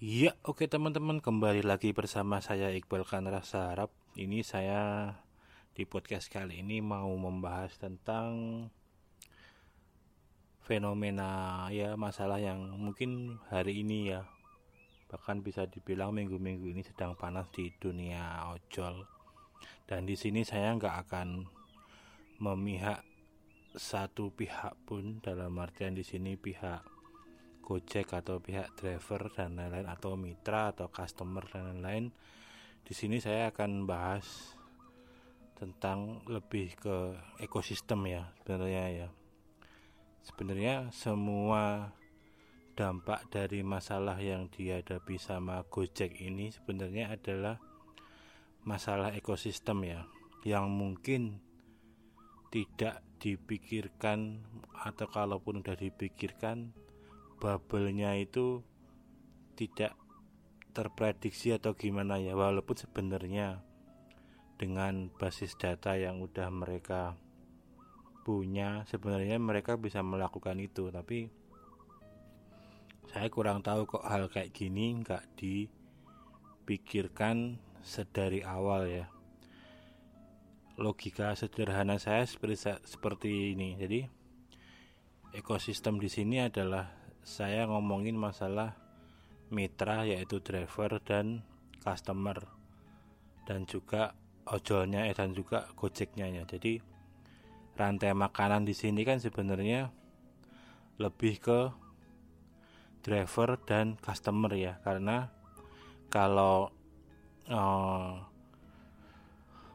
Ya, oke teman-teman, kembali lagi bersama saya Iqbal Kanra Sarap. Ini saya di podcast kali ini mau membahas tentang fenomena ya masalah yang mungkin hari ini ya bahkan bisa dibilang minggu-minggu ini sedang panas di dunia ojol. Dan di sini saya nggak akan memihak satu pihak pun dalam artian di sini pihak Gojek atau pihak driver dan lain-lain atau mitra atau customer dan lain-lain. Di sini saya akan bahas tentang lebih ke ekosistem ya sebenarnya ya. Sebenarnya semua dampak dari masalah yang dihadapi sama Gojek ini sebenarnya adalah masalah ekosistem ya yang mungkin tidak dipikirkan atau kalaupun sudah dipikirkan bubble-nya itu tidak terprediksi atau gimana ya walaupun sebenarnya dengan basis data yang udah mereka punya sebenarnya mereka bisa melakukan itu. Tapi saya kurang tahu kok hal kayak gini nggak dipikirkan sedari awal ya. Logika sederhana saya seperti seperti ini. Jadi ekosistem di sini adalah saya ngomongin masalah mitra yaitu driver dan customer. Dan juga ojolnya eh, dan juga gojeknya ya. Jadi rantai makanan di sini kan sebenarnya lebih ke driver dan customer ya. Karena kalau eh,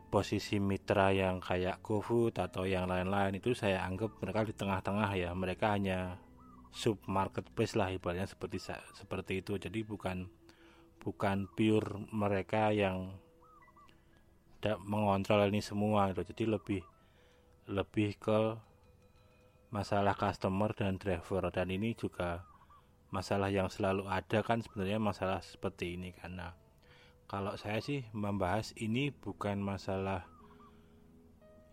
posisi mitra yang kayak GoFood atau yang lain-lain itu saya anggap mereka di tengah-tengah ya. Mereka hanya sub marketplace lah ibaratnya seperti seperti itu. Jadi bukan bukan pure mereka yang tidak mengontrol ini semua gitu. Jadi lebih lebih ke masalah customer dan driver. Dan ini juga masalah yang selalu ada kan sebenarnya masalah seperti ini karena kalau saya sih membahas ini bukan masalah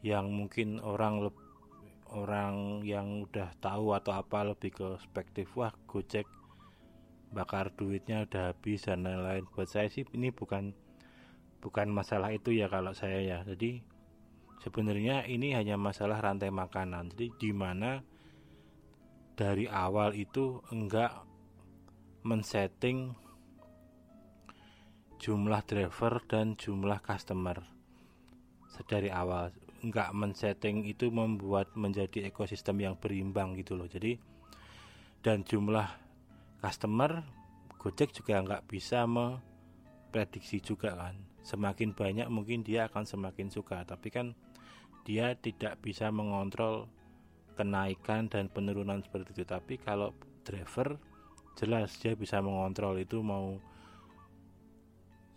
yang mungkin orang lebih orang yang udah tahu atau apa lebih ke perspektif wah Gojek bakar duitnya udah habis dan lain-lain. Buat saya sih ini bukan bukan masalah itu ya kalau saya ya. Jadi sebenarnya ini hanya masalah rantai makanan. Jadi di mana dari awal itu enggak men-setting jumlah driver dan jumlah customer sedari awal nggak men-setting itu membuat menjadi ekosistem yang berimbang gitu loh. Jadi dan jumlah customer Gojek juga nggak bisa memprediksi juga kan. Semakin banyak mungkin dia akan semakin suka tapi kan dia tidak bisa mengontrol kenaikan dan penurunan seperti itu. Tapi kalau driver jelas dia bisa mengontrol itu mau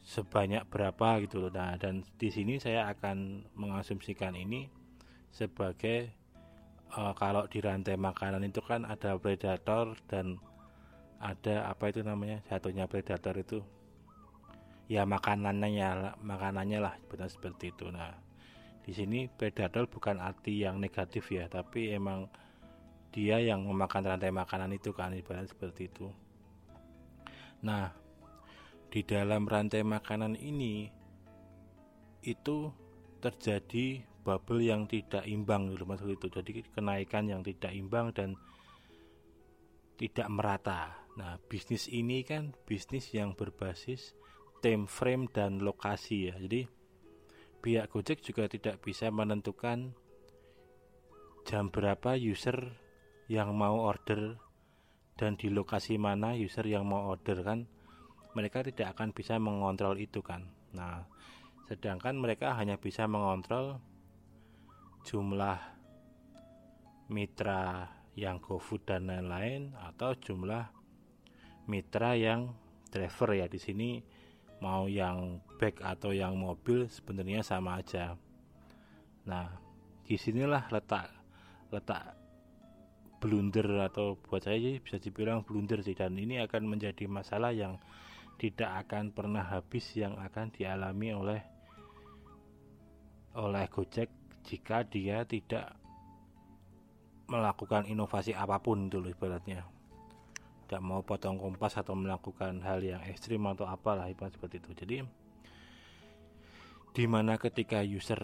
sebanyak berapa gitu loh. Nah, dan di sini saya akan mengasumsikan ini sebagai uh, kalau di rantai makanan itu kan ada predator dan ada apa itu namanya satunya predator itu. Ya makanannya makanannya lah benar seperti itu. Nah di sini predator bukan arti yang negatif ya tapi emang dia yang memakan rantai makanan itu kan ibarat seperti itu. Nah di dalam rantai makanan ini itu terjadi bubble yang tidak imbang gitu itu. Jadi kenaikan yang tidak imbang dan tidak merata. Nah bisnis ini kan bisnis yang berbasis time frame dan lokasi ya. Jadi pihak Gojek juga tidak bisa menentukan jam berapa user yang mau order dan di lokasi mana user yang mau order kan mereka tidak akan bisa mengontrol itu kan. Nah sedangkan mereka hanya bisa mengontrol jumlah mitra yang GoFood dan lain-lain atau jumlah mitra yang driver. Ya di sini mau yang back atau yang mobil sebenarnya sama aja. Nah, di sinilah letak letak blunder atau buat saya sih bisa dibilang blunder sih. Dan ini akan menjadi masalah yang tidak akan pernah habis yang akan dialami oleh oleh Gojek jika dia tidak melakukan inovasi apa pun dulu ibaratnya. tidak mau potong kompas atau melakukan hal yang ekstrim atau apalah seperti itu jadi di mana ketika user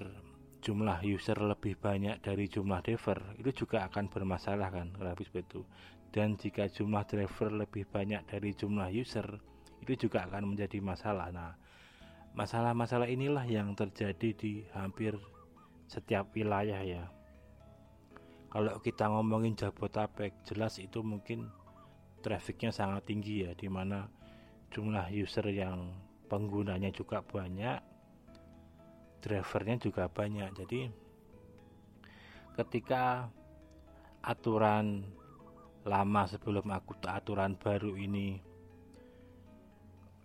jumlah user lebih banyak dari jumlah driver itu juga akan bermasalah kan seperti itu dan jika jumlah driver lebih banyak dari jumlah user itu juga akan menjadi masalah. Nah masalah-masalah inilah yang terjadi di hampir setiap wilayah ya. Kalau kita ngomongin Jabotabek jelas itu mungkin trafficnya sangat tinggi ya di mana jumlah user yang penggunanya juga banyak drivernya juga banyak. Jadi ketika aturan lama sebelum aku aturan baru ini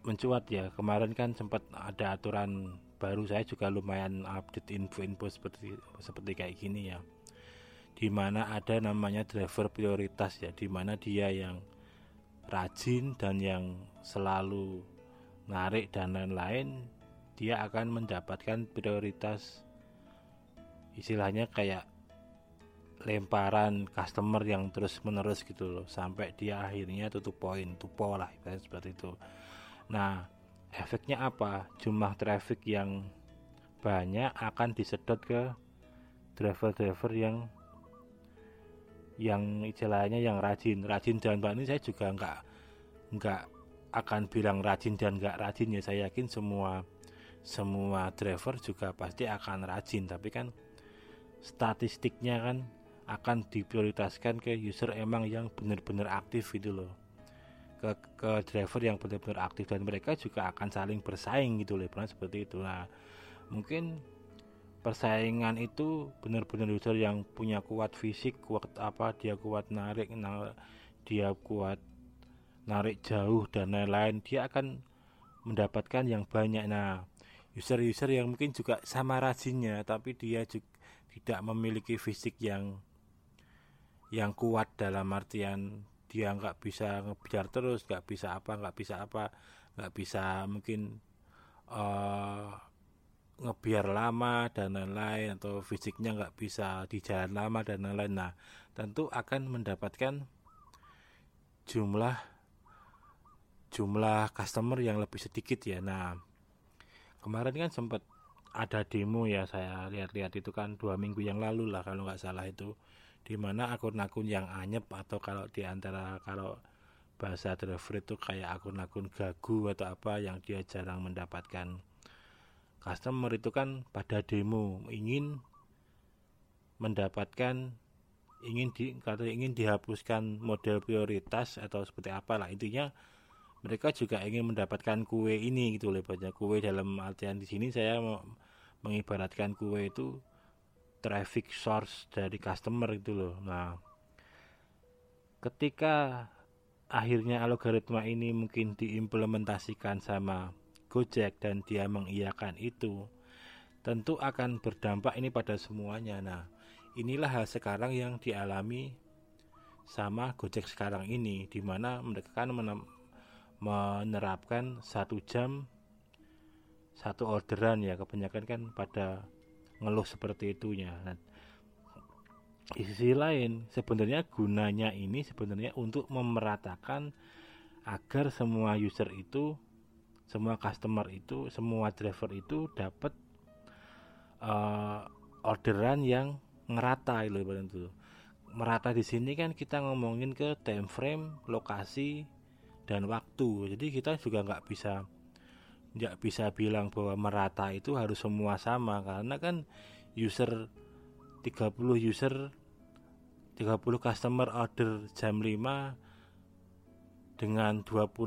mencuat ya. Kemarin kan sempat ada aturan baru saya juga lumayan update info-info seperti seperti kayak gini ya. Di mana ada namanya driver prioritas ya di mana dia yang rajin dan yang selalu narik dan lain-lain dia akan mendapatkan prioritas istilahnya kayak lemparan customer yang terus menerus gitu loh sampai dia akhirnya tutup poin tupo lah seperti itu nah efeknya apa? Jumlah traffic yang banyak akan disedot ke driver-driver yang yang istilahnya yang rajin. Rajin dan ini saya juga nggak nggak akan bilang rajin dan nggak rajin ya. Saya yakin semua semua driver juga pasti akan rajin. Tapi kan statistiknya kan akan diprioritaskan ke user emang yang benar-benar aktif gitu loh ke ke driver yang benar-benar aktif dan mereka juga akan saling bersaing gitu loh pernah seperti itu. Nah mungkin persaingan itu benar-benar user yang punya kuat fisik kuat apa dia kuat narik nah, dia kuat narik jauh dan lain-lain dia akan mendapatkan yang banyak. Nah user-user yang mungkin juga sama rajinnya tapi dia juga tidak memiliki fisik yang yang kuat dalam artian dia nggak bisa ngebiar terus nggak bisa apa nggak bisa apa nggak bisa mungkin uh, ngebiar lama dan lain-lain atau fisiknya nggak bisa di jalan lama dan lain-lain. Nah tentu akan mendapatkan jumlah jumlah customer yang lebih sedikit ya. Nah kemarin kan sempat ada demo ya saya lihat-lihat itu kan dua minggu yang lalu lah kalau nggak salah itu di mana akun-akun yang anyep atau kalau di antara kalau bahasa driver itu kayak akun-akun gagu atau apa yang dia jarang mendapatkan customer itu kan pada demo ingin mendapatkan ingin di kata ingin dihapuskan model prioritas atau seperti apa lah intinya mereka juga ingin mendapatkan kue ini gitu lebatnya kue dalam artian di sini saya mengibaratkan kue itu traffic source dari customer gitu loh. Nah ketika akhirnya algoritma ini mungkin diimplementasikan sama Gojek dan dia mengiyakan itu tentu akan berdampak ini pada semuanya. Nah inilah hal sekarang yang dialami sama Gojek sekarang ini di mana mereka kan menerapkan satu jam satu orderan ya kebanyakan kan pada ngeluh seperti itunya. Nah, di sisi lain sebenarnya gunanya ini sebenarnya untuk memeratakan agar semua user itu semua customer itu semua driver itu dapat uh, orderan yang ngerata itu merata di sini kan kita ngomongin ke time frame lokasi dan waktu. Jadi kita juga nggak bisa nggak bisa bilang bahwa merata itu harus semua sama karena kan user 30 user 30 customer order jam 5 dengan 25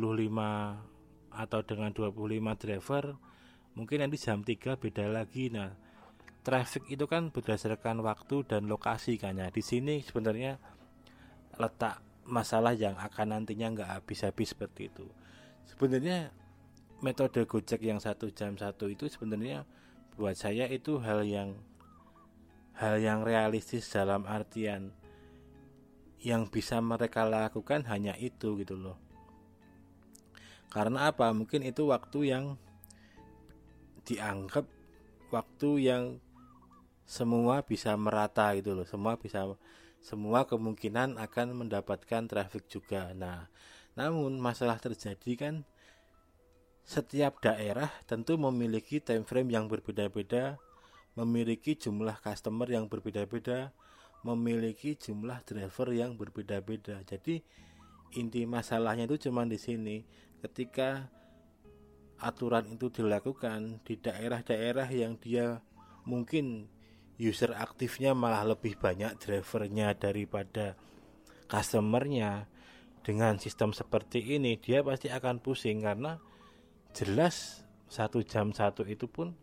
atau dengan 25 driver mungkin nanti jam 3 beda lagi. Nah traffic itu kan berdasarkan waktu dan lokasi kan. Ya di sini sebenarnya letak masalah yang akan nantinya nggak habis-habis seperti itu. Sebenarnya metode Gojek yang satu jam satu itu sebenarnya buat saya itu hal yang hal yang realistis dalam artian yang bisa mereka lakukan hanya itu gitu loh. Karena apa? Mungkin itu waktu yang dianggap waktu yang semua bisa merata gitu loh. Semua bisa semua kemungkinan akan mendapatkan traffic juga. Nah, namun masalah terjadi kan setiap daerah tentu memiliki time frame yang berbeda-beda memiliki jumlah customer yang berbeda-beda memiliki jumlah driver yang berbeda-beda. Jadi inti masalahnya itu cuma di sini. Ketika aturan itu dilakukan di daerah-daerah yang dia mungkin user aktifnya malah lebih banyak drivernya daripada customernya dengan sistem seperti ini dia pasti akan pusing karena jelas satu jam satu itu pun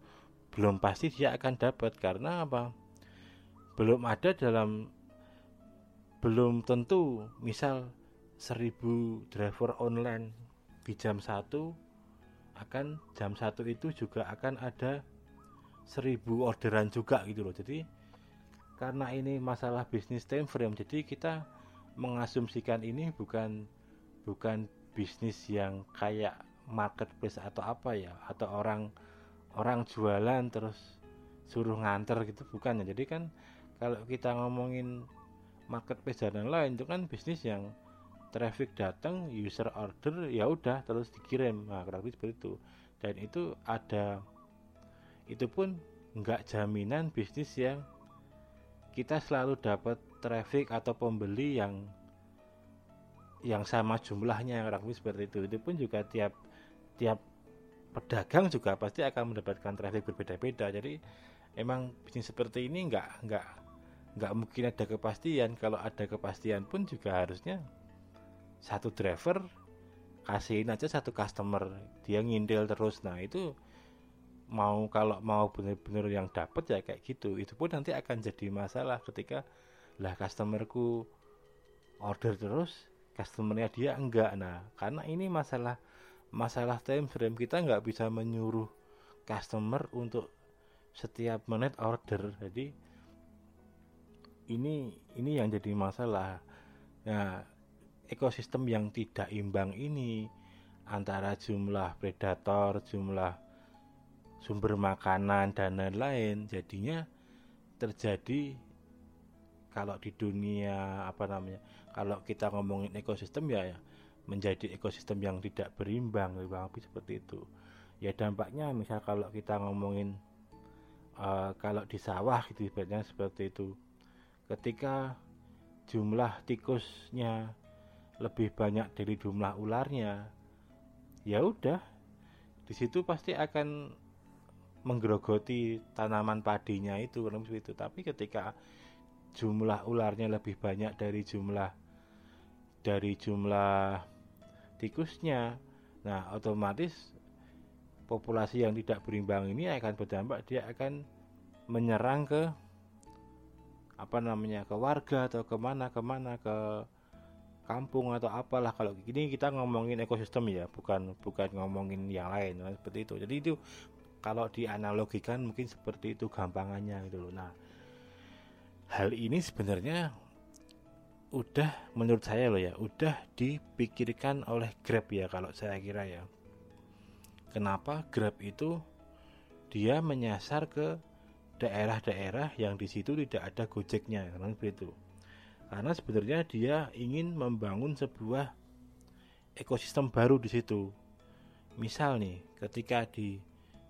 belum pasti dia akan dapat. Karena apa? Belum ada dalam belum tentu misal seribu driver online di jam satu akan jam satu itu juga akan ada seribu orderan juga gitu loh. Jadi karena ini masalah bisnis time frame jadi kita mengasumsikan ini bukan bukan bisnis yang kayak marketplace atau apa ya atau orang orang jualan terus suruh nganter gitu bukan ya. Jadi kan kalau kita ngomongin marketplace dan lain itu kan bisnis yang traffic datang user order ya udah terus dikirim. Nah kurang lebih seperti itu. Dan itu ada itu pun nggak jaminan bisnis yang kita selalu dapat traffic atau pembeli yang yang sama jumlahnya kurang lebih seperti itu. Itu pun juga tiap tiap pedagang juga pasti akan mendapatkan traffic berbeda-beda. Jadi emang bisnis seperti ini nggak nggak nggak mungkin ada kepastian. Kalau ada kepastian pun juga harusnya satu driver kasihin aja satu customer. Dia ngindel terus. Nah itu mau kalau mau bener-bener yang dapat ya kayak gitu. Itu pun nanti akan jadi masalah ketika lah customerku order terus customernya dia enggak. Nah karena ini masalah masalah time frame kita nggak bisa menyuruh customer untuk setiap menit order. Jadi ini ini yang jadi masalah. Nah ekosistem yang tidak imbang ini antara jumlah predator, jumlah sumber makanan dan lain-lain jadinya terjadi kalau di dunia apa namanya kalau kita ngomongin ekosistem ya, ya menjadi ekosistem yang tidak berimbang lebih seperti itu. Ya dampaknya misal kalau kita ngomongin uh, kalau di sawah gitu ibaratnya seperti itu. Ketika jumlah tikusnya lebih banyak dari jumlah ularnya ya udah di situ pasti akan menggerogoti tanaman padinya itu seperti itu. Tapi ketika jumlah ularnya lebih banyak dari jumlah dari jumlah tikusnya. Nah otomatis populasi yang tidak berimbang ini akan berdampak dia akan menyerang ke apa namanya ke warga atau ke mana ke mana ke kampung atau apalah. Kalau gini kita ngomongin ekosistem ya bukan bukan ngomongin yang lain seperti itu. Jadi itu kalau dianalogikan mungkin seperti itu gampangannya gitu loh. Nah hal ini sebenarnya udah menurut saya loh ya udah dipikirkan oleh Grab ya kalau saya kira ya kenapa Grab itu dia menyasar ke daerah-daerah yang di situ tidak ada Gojeknya karena itu karena sebenarnya dia ingin membangun sebuah ekosistem baru di situ. Misal nih, ketika di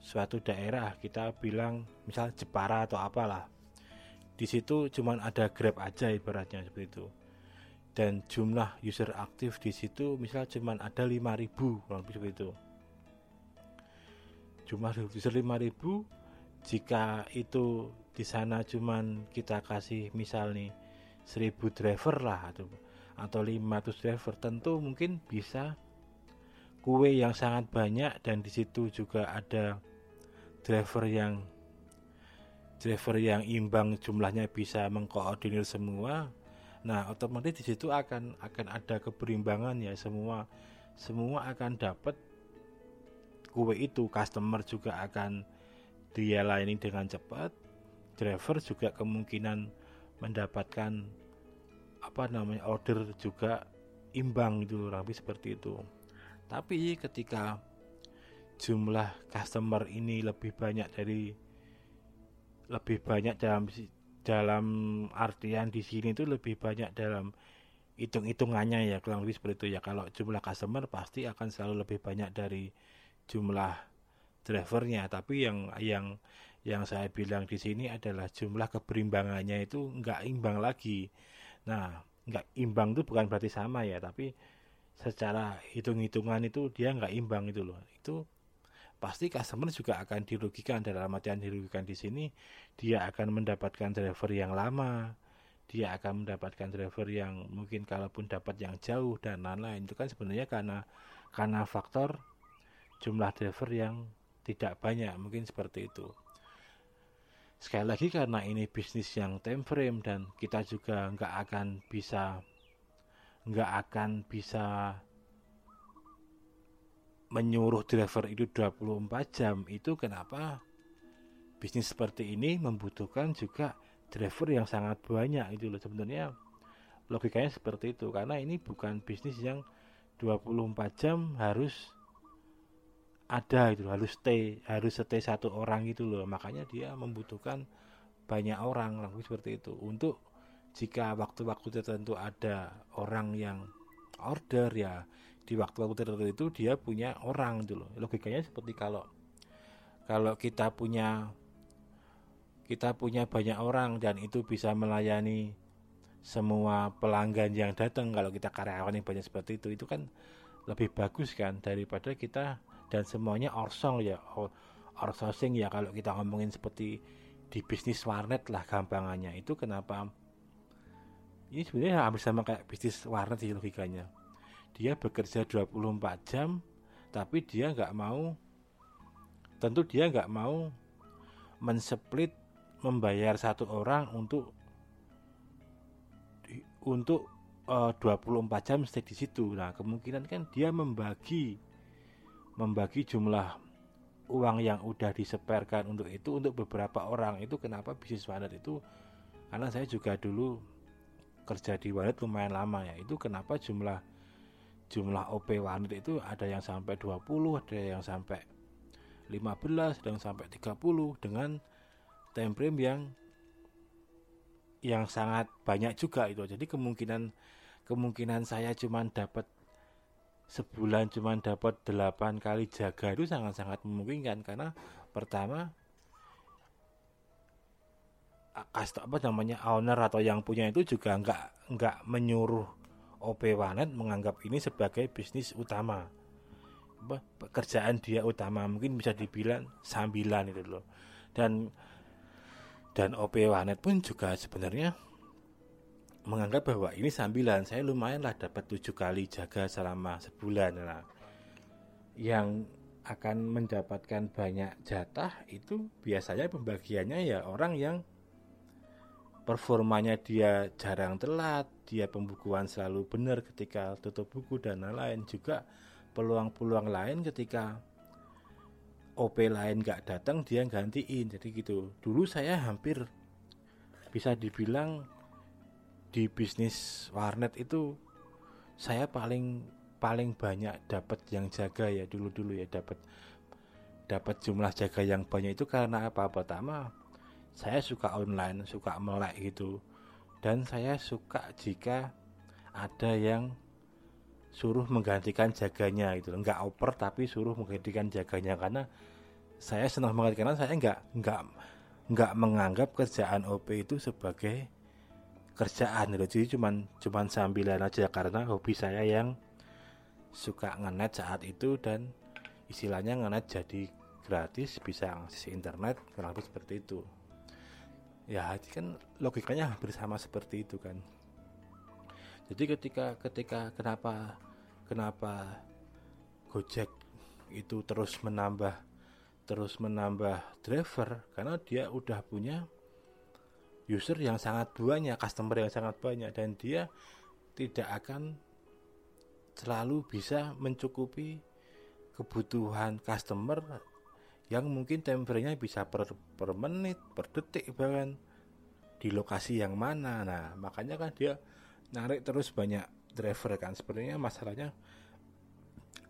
suatu daerah kita bilang misal Jepara atau apalah, di situ cuma ada Grab aja ibaratnya seperti itu. Dan jumlah user aktif di situ misal cuma ada 5000 kurang lebih seperti itu. Jumlah user 5000 jika itu di sana cuman kita kasih misal nih 1000 driver lah atau atau 500 driver tentu mungkin bisa kue yang sangat banyak dan di situ juga ada driver yang driver yang imbang jumlahnya bisa mengkoordinir semua nah otomatis di situ akan akan ada keberimbangan ya. Semua semua akan dapat kue itu. Customer juga akan dia layani dengan cepat. Driver juga kemungkinan mendapatkan apa namanya order juga imbang itu rapi seperti itu. Tapi ketika jumlah customer ini lebih banyak dari lebih banyak dalam dalam artian di sini itu lebih banyak dalam hitung-hitungannya ya kurang lebih seperti itu ya. Kalau jumlah customer pasti akan selalu lebih banyak dari jumlah drivernya. Tapi yang yang yang saya bilang di sini adalah jumlah keberimbangannya itu nggak imbang lagi. Nah nggak imbang itu bukan berarti sama ya tapi secara hitung-hitungan itu dia nggak imbang itu loh. Itu pasti customer juga akan dirugikan. Dalam artian dirugikan di sini dia akan mendapatkan driver yang lama. Dia akan mendapatkan driver yang mungkin kalaupun dapat yang jauh dan lain-lain. Itu kan sebenarnya karena karena faktor jumlah driver yang tidak banyak. Mungkin seperti itu. Sekali lagi karena ini bisnis yang time frame dan kita juga nggak akan bisa nggak akan bisa menyuruh driver itu 24 jam itu kenapa bisnis seperti ini membutuhkan juga driver yang sangat banyak itu loh. Sebenarnya logikanya seperti itu karena ini bukan bisnis yang 24 jam harus ada itu harus stay harus stay satu orang gitu loh. Makanya dia membutuhkan banyak orang langsung seperti itu. Untuk jika waktu-waktu tertentu ada orang yang order ya di waktu-waktu tertentu itu dia punya orang dulu logikanya seperti kalau kalau kita punya kita punya banyak orang dan itu bisa melayani semua pelanggan yang datang. Kalau kita karyawan yang banyak seperti itu itu kan lebih bagus kan daripada kita dan semuanya orsong ya. Outsourcing ya kalau kita ngomongin seperti di bisnis warnet lah gampangannya. Itu kenapa? Ini sebenarnya hampir sama kayak bisnis warnet sih logikanya dia bekerja 24 jam tapi dia nggak mau tentu dia nggak mau mensplit membayar satu orang untuk untuk uh, 24 jam stay di situ. Nah, kemungkinan kan dia membagi membagi jumlah uang yang udah diseperkan untuk itu untuk beberapa orang. Itu kenapa bisnis walet itu karena saya juga dulu kerja di walet lumayan lama ya. Itu kenapa jumlah jumlah OP wanit itu ada yang sampai 20 ada yang sampai 15 ada yang sampai 30 dengan time frame yang yang sangat banyak juga itu. Jadi kemungkinan kemungkinan saya cuma dapat sebulan cuma dapat 8 kali jaga itu sangat-sangat memungkinkan karena pertama apa namanya owner atau yang punya itu juga nggak nggak menyuruh OP Wanet menganggap ini sebagai bisnis utama. Pekerjaan dia utama mungkin bisa dibilang sambilan itu loh. Dan dan OP Wanet pun juga sebenarnya menganggap bahwa ini sambilan. Saya lumayan lah dapat tujuh kali jaga selama sebulan nah, yang akan mendapatkan banyak jatah itu biasanya pembagiannya ya orang yang performanya dia jarang telat, dia pembukuan selalu benar ketika tutup buku dan lain-lain. Juga peluang-peluang lain ketika OP lain gak datang dia gantiin. Jadi gitu. Dulu saya hampir bisa dibilang di bisnis warnet itu saya paling paling banyak dapat yang jaga ya dulu dulu ya dapat dapat jumlah jaga yang banyak itu karena apa? Pertama saya suka online suka melek gitu. Dan saya suka jika ada yang suruh menggantikan jaganya itu nggak oper tapi suruh menggantikan jaganya. Karena saya senang banget karena saya nggak nggak nggak menganggap kerjaan OP itu sebagai kerjaan gitu. Jadi cuman cuman sambilan aja karena hobi saya yang suka ngenet saat itu dan istilahnya ngenet jadi gratis bisa akses internet kurang lebih seperti itu ya kan logikanya hampir sama seperti itu kan. Jadi ketika ketika kenapa kenapa Gojek itu terus menambah terus menambah driver? Karena dia udah punya user yang sangat banyak customer yang sangat banyak dan dia tidak akan selalu bisa mencukupi kebutuhan customer yang mungkin tempernya bisa per, per menit, per detik bahkan di lokasi yang mana. Nah, makanya kan dia narik terus banyak driver kan. Sebenarnya masalahnya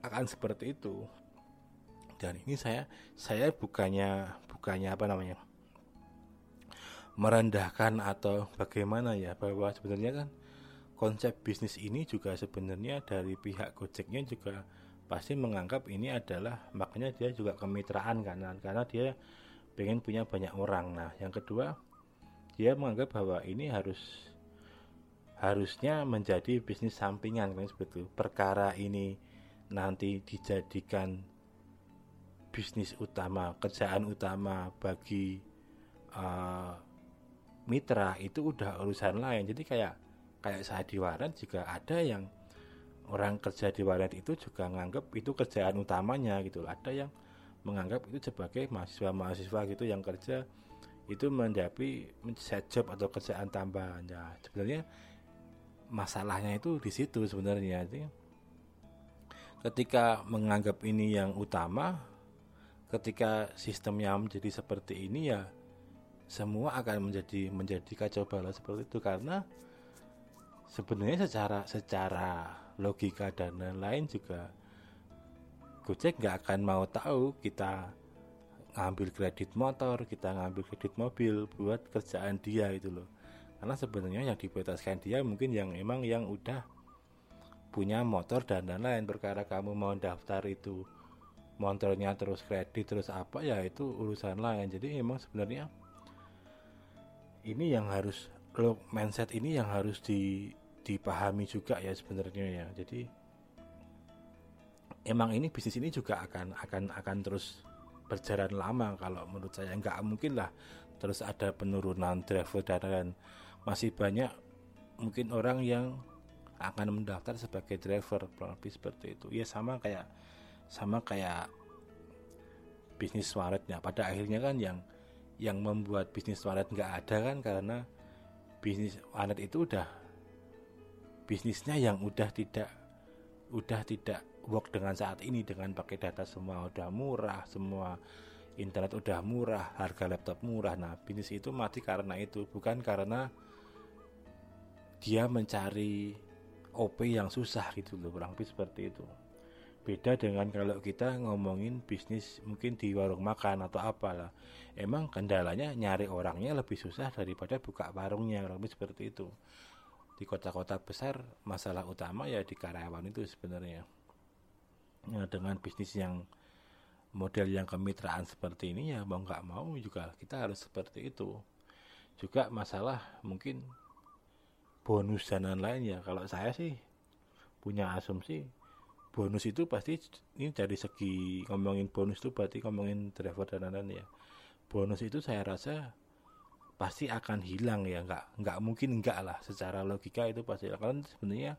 akan seperti itu. Dan ini saya saya bukannya bukannya apa namanya? merendahkan atau bagaimana ya bahwa sebenarnya kan konsep bisnis ini juga sebenarnya dari pihak Gojeknya juga pasti menganggap ini adalah makanya dia juga kemitraan karena karena dia pengen punya banyak orang. Nah, yang kedua dia menganggap bahwa ini harus harusnya menjadi bisnis sampingan kan seperti itu. Perkara ini nanti dijadikan bisnis utama, kerjaan utama bagi uh, mitra itu udah urusan lain. Jadi kayak kayak saya di Waran juga ada yang orang kerja di Waran itu juga menganggap itu kerjaan utamanya gitu. Ada yang menganggap itu sebagai mahasiswa-mahasiswa gitu yang kerja itu mendapi set job atau kerjaan tambahan. Ya sebenarnya masalahnya itu di situ sebenarnya. Ketika menganggap ini yang utama ketika sistemnya menjadi seperti ini ya semua akan menjadi menjadi kacau balau seperti itu. Karena sebenarnya secara secara logika dan lain-lain juga Gojek nggak akan mau tahu kita ngambil kredit motor, kita ngambil kredit mobil buat kerjaan dia itu loh. Karena sebenarnya yang diprioritaskan dia mungkin yang emang yang udah punya motor dan lain-lain perkara kamu mau daftar itu motornya terus kredit terus apa ya itu urusan lain. Jadi emang sebenarnya ini yang harus lo mindset ini yang harus di dipahami juga ya sebenarnya ya. Jadi emang ini bisnis ini juga akan akan akan terus berjalan lama kalau menurut saya. Nggak mungkin lah terus ada penurunan driver dan masih banyak mungkin orang yang akan mendaftar sebagai driver lebih seperti itu. Ya sama kayak sama kayak bisnis waletnya pada akhirnya kan yang yang membuat bisnis walet nggak ada kan karena bisnis walet itu udah bisnisnya yang udah tidak udah tidak work dengan saat ini dengan pakai data semua udah murah semua internet udah murah harga laptop murah. Nah bisnis itu mati karena itu bukan karena dia mencari OP yang susah gitu loh kurang lebih seperti itu. Beda dengan kalau kita ngomongin bisnis mungkin di warung makan atau apalah emang kendalanya nyari orangnya lebih susah daripada buka warungnya kurang lebih seperti itu di kota-kota besar masalah utama ya di karyawan itu sebenarnya. Ya, dengan bisnis yang model yang kemitraan seperti ini ya mau nggak mau juga kita harus seperti itu. Juga masalah mungkin bonus dan lain-lain ya. Kalau saya sih punya asumsi bonus itu pasti ini dari segi ngomongin bonus itu berarti ngomongin driver dan lain-lain ya. Bonus itu saya rasa pasti akan hilang ya nggak nggak mungkin enggak lah secara logika itu pasti akan sebenarnya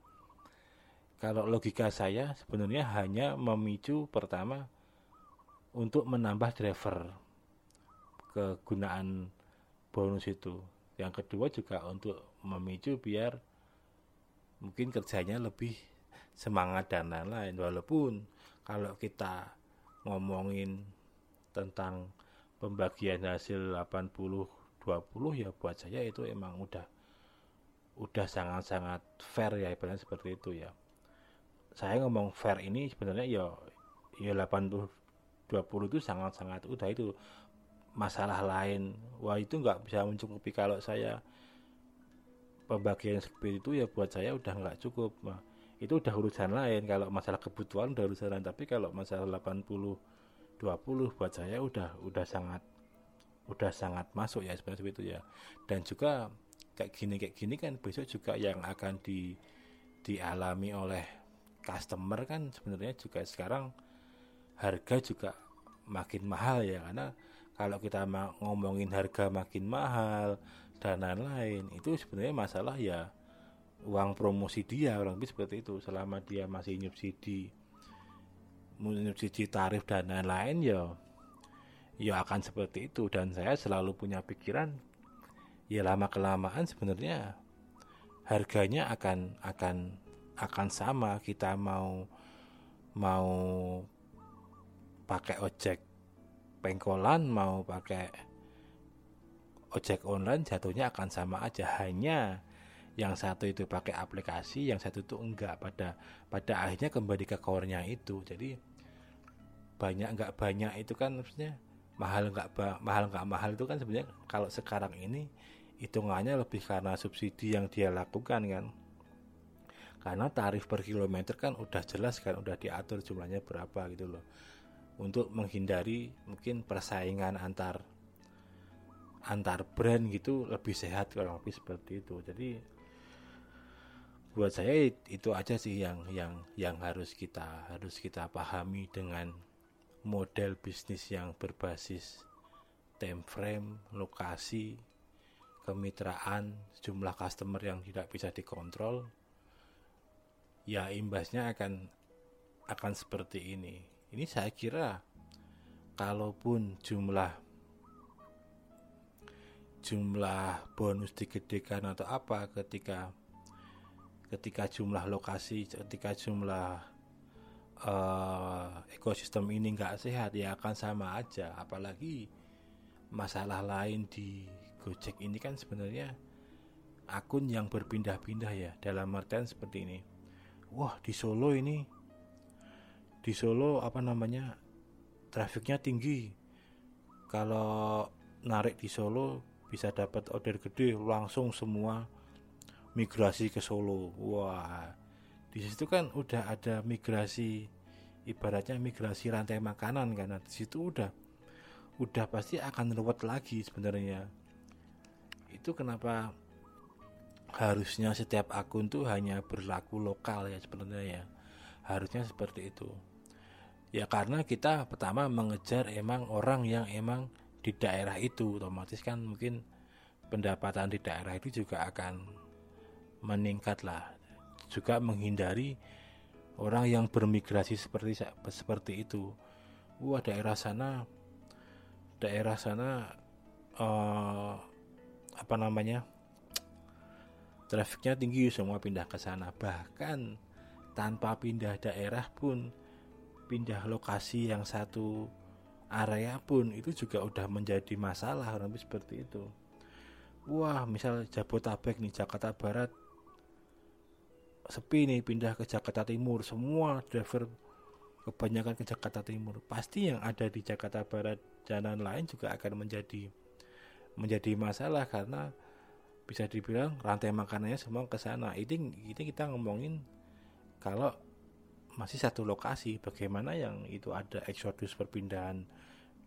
kalau logika saya sebenarnya hanya memicu pertama untuk menambah driver kegunaan bonus itu. Yang kedua juga untuk memicu biar mungkin kerjanya lebih semangat dan lain-lain. Walaupun kalau kita ngomongin tentang pembagian hasil 80 20 ya buat saya itu emang udah udah sangat-sangat fair ya ibaratnya seperti itu ya. Saya ngomong fair ini sebenarnya ya ya 80 20 itu sangat-sangat udah itu masalah lain. Wah itu nggak bisa mencukupi kalau saya pembagian seperti itu ya buat saya udah nggak cukup. Nah, itu udah urusan lain kalau masalah kebutuhan udah urusan lain tapi kalau masalah 80 20 buat saya udah udah sangat udah sangat masuk ya sebenarnya itu ya. Dan juga kayak gini kayak gini kan besok juga yang akan di dialami oleh customer kan sebenarnya juga sekarang harga juga makin mahal ya. Karena kalau kita ngomongin harga makin mahal dan lain-lain itu sebenarnya masalah ya uang promosi dia orang lebih seperti itu. Selama dia masih nyubsidi nyubsidi tarif dan lain-lain ya ya akan seperti itu. Dan saya selalu punya pikiran ya lama kelamaan sebenarnya harganya akan akan akan sama. Kita mau mau pakai ojek pengkolan mau pakai ojek online jatuhnya akan sama aja. Hanya yang satu itu pakai aplikasi yang satu itu enggak. Pada pada akhirnya kembali ke core-nya itu. Jadi banyak enggak banyak itu kan maksudnya mahal enggak mahal enggak mahal itu kan sebenarnya kalau sekarang ini hitungannya lebih karena subsidi yang dia lakukan kan. Karena tarif per kilometer kan udah jelas kan udah diatur jumlahnya berapa gitu loh. Untuk menghindari mungkin persaingan antar antar brand gitu lebih sehat kalau lebih seperti itu. Jadi buat saya itu aja sih yang yang yang harus kita harus kita pahami dengan model bisnis yang berbasis time frame, lokasi, kemitraan, jumlah customer yang tidak bisa dikontrol, ya imbasnya akan akan seperti ini. Ini saya kira kalaupun jumlah jumlah bonus digedekan atau apa ketika ketika jumlah lokasi, ketika jumlah uh, ekosistem ini nggak sehat ya akan sama aja. Apalagi masalah lain di Gojek ini kan sebenarnya akun yang berpindah-pindah ya dalam artian seperti ini. Wah di Solo ini di Solo apa namanya trafiknya tinggi. Kalau narik di Solo bisa dapat order gede langsung semua migrasi ke Solo. Wah di situ kan udah ada migrasi ibaratnya migrasi rantai makanan karena di situ udah udah pasti akan ruwet lagi sebenarnya. Itu kenapa harusnya setiap akun tuh hanya berlaku lokal ya sebenarnya ya. Harusnya seperti itu. Ya karena kita pertama mengejar emang orang yang emang di daerah itu. Otomatis kan mungkin pendapatan di daerah itu juga akan meningkat lah juga menghindari orang yang bermigrasi seperti seperti itu. Wah daerah sana daerah sana uh, apa namanya trafiknya tinggi semua pindah ke sana. Bahkan tanpa pindah daerah pun pindah lokasi yang satu area pun itu juga udah menjadi masalah lebih seperti itu. Wah misal Jabotabek nih Jakarta Barat sepi nih pindah ke Jakarta Timur semua driver kebanyakan ke Jakarta Timur pasti yang ada di Jakarta Barat jalan lain juga akan menjadi menjadi masalah karena bisa dibilang rantai makanannya semua ke sana. Ini ini kita ngomongin kalau masih satu lokasi, bagaimana yang itu ada eksodus perpindahan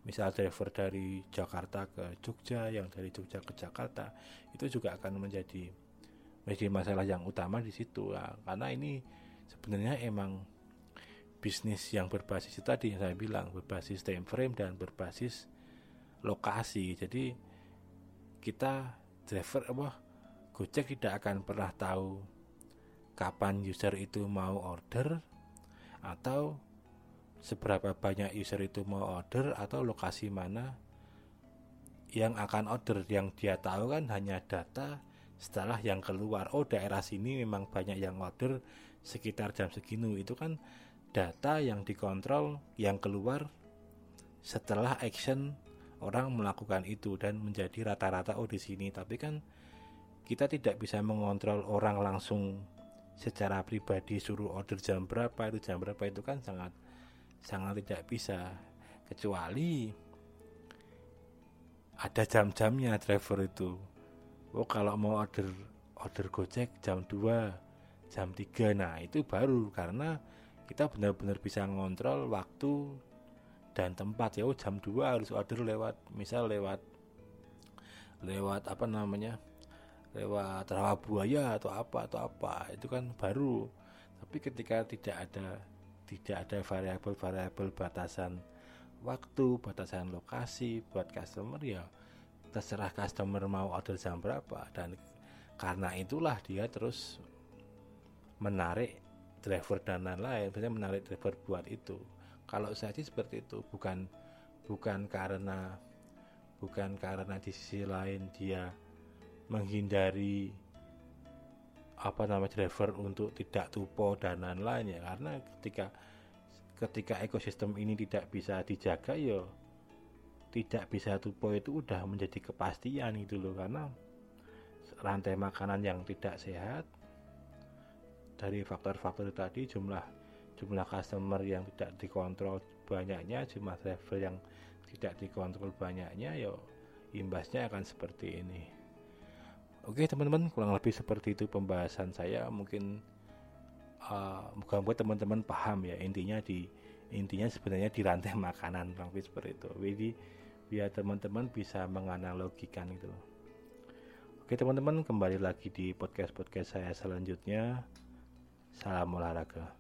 misal driver dari Jakarta ke Jogja, yang dari Jogja ke Jakarta, itu juga akan menjadi menjadi masalah yang utama di situ ya. Karena ini sebenarnya emang bisnis yang berbasis itu tadi yang saya bilang berbasis time frame dan berbasis lokasi jadi kita driver apa Gojek tidak akan pernah tahu kapan user itu mau order atau seberapa banyak user itu mau order atau lokasi mana yang akan order yang dia tahu kan hanya data setelah yang keluar oh daerah sini memang banyak yang order sekitar jam segini. Itu kan data yang dikontrol yang keluar setelah action orang melakukan itu dan menjadi rata-rata oh di sini. Tapi kan kita tidak bisa mengontrol orang langsung secara pribadi suruh order jam berapa itu jam berapa itu kan sangat sangat tidak bisa. Kecuali ada jam-jamnya driver itu oh kalau mau order order Gojek jam 2 jam 3 nah itu baru karena kita benar-benar bisa ngontrol waktu dan tempat. Ya oh, jam 2 harus order lewat misal lewat lewat apa namanya lewat rawa buaya atau apa atau apa. Itu kan baru. Tapi ketika tidak ada tidak ada variabel-variabel batasan waktu batasan lokasi buat customer ya terserah customer mau order jam berapa. Dan karena itulah dia terus menarik driver dan lain-lain. Biasanya menarik driver buat itu. Kalau saya sih seperti itu. Bukan bukan karena bukan karena di sisi lain dia menghindari apa nama driver untuk tidak tupo dan lain-lain ya. Karena ketika ketika ekosistem ini tidak bisa dijaga ya tidak bisa tupo itu udah menjadi kepastian itu loh karena rantai makanan yang tidak sehat dari faktor-faktor tadi jumlah jumlah customer yang tidak dikontrol banyaknya jumlah travel yang tidak dikontrol banyaknya ya imbasnya akan seperti ini. Oke teman-teman kurang lebih seperti itu pembahasan saya. Mungkin uh, moga-moga teman-teman paham ya intinya di intinya sebenarnya di rantai makanan bang seperti itu. Jadi biar teman-teman bisa menganalogikan itu oke teman-teman kembali lagi di podcast podcast saya selanjutnya. Salam olahraga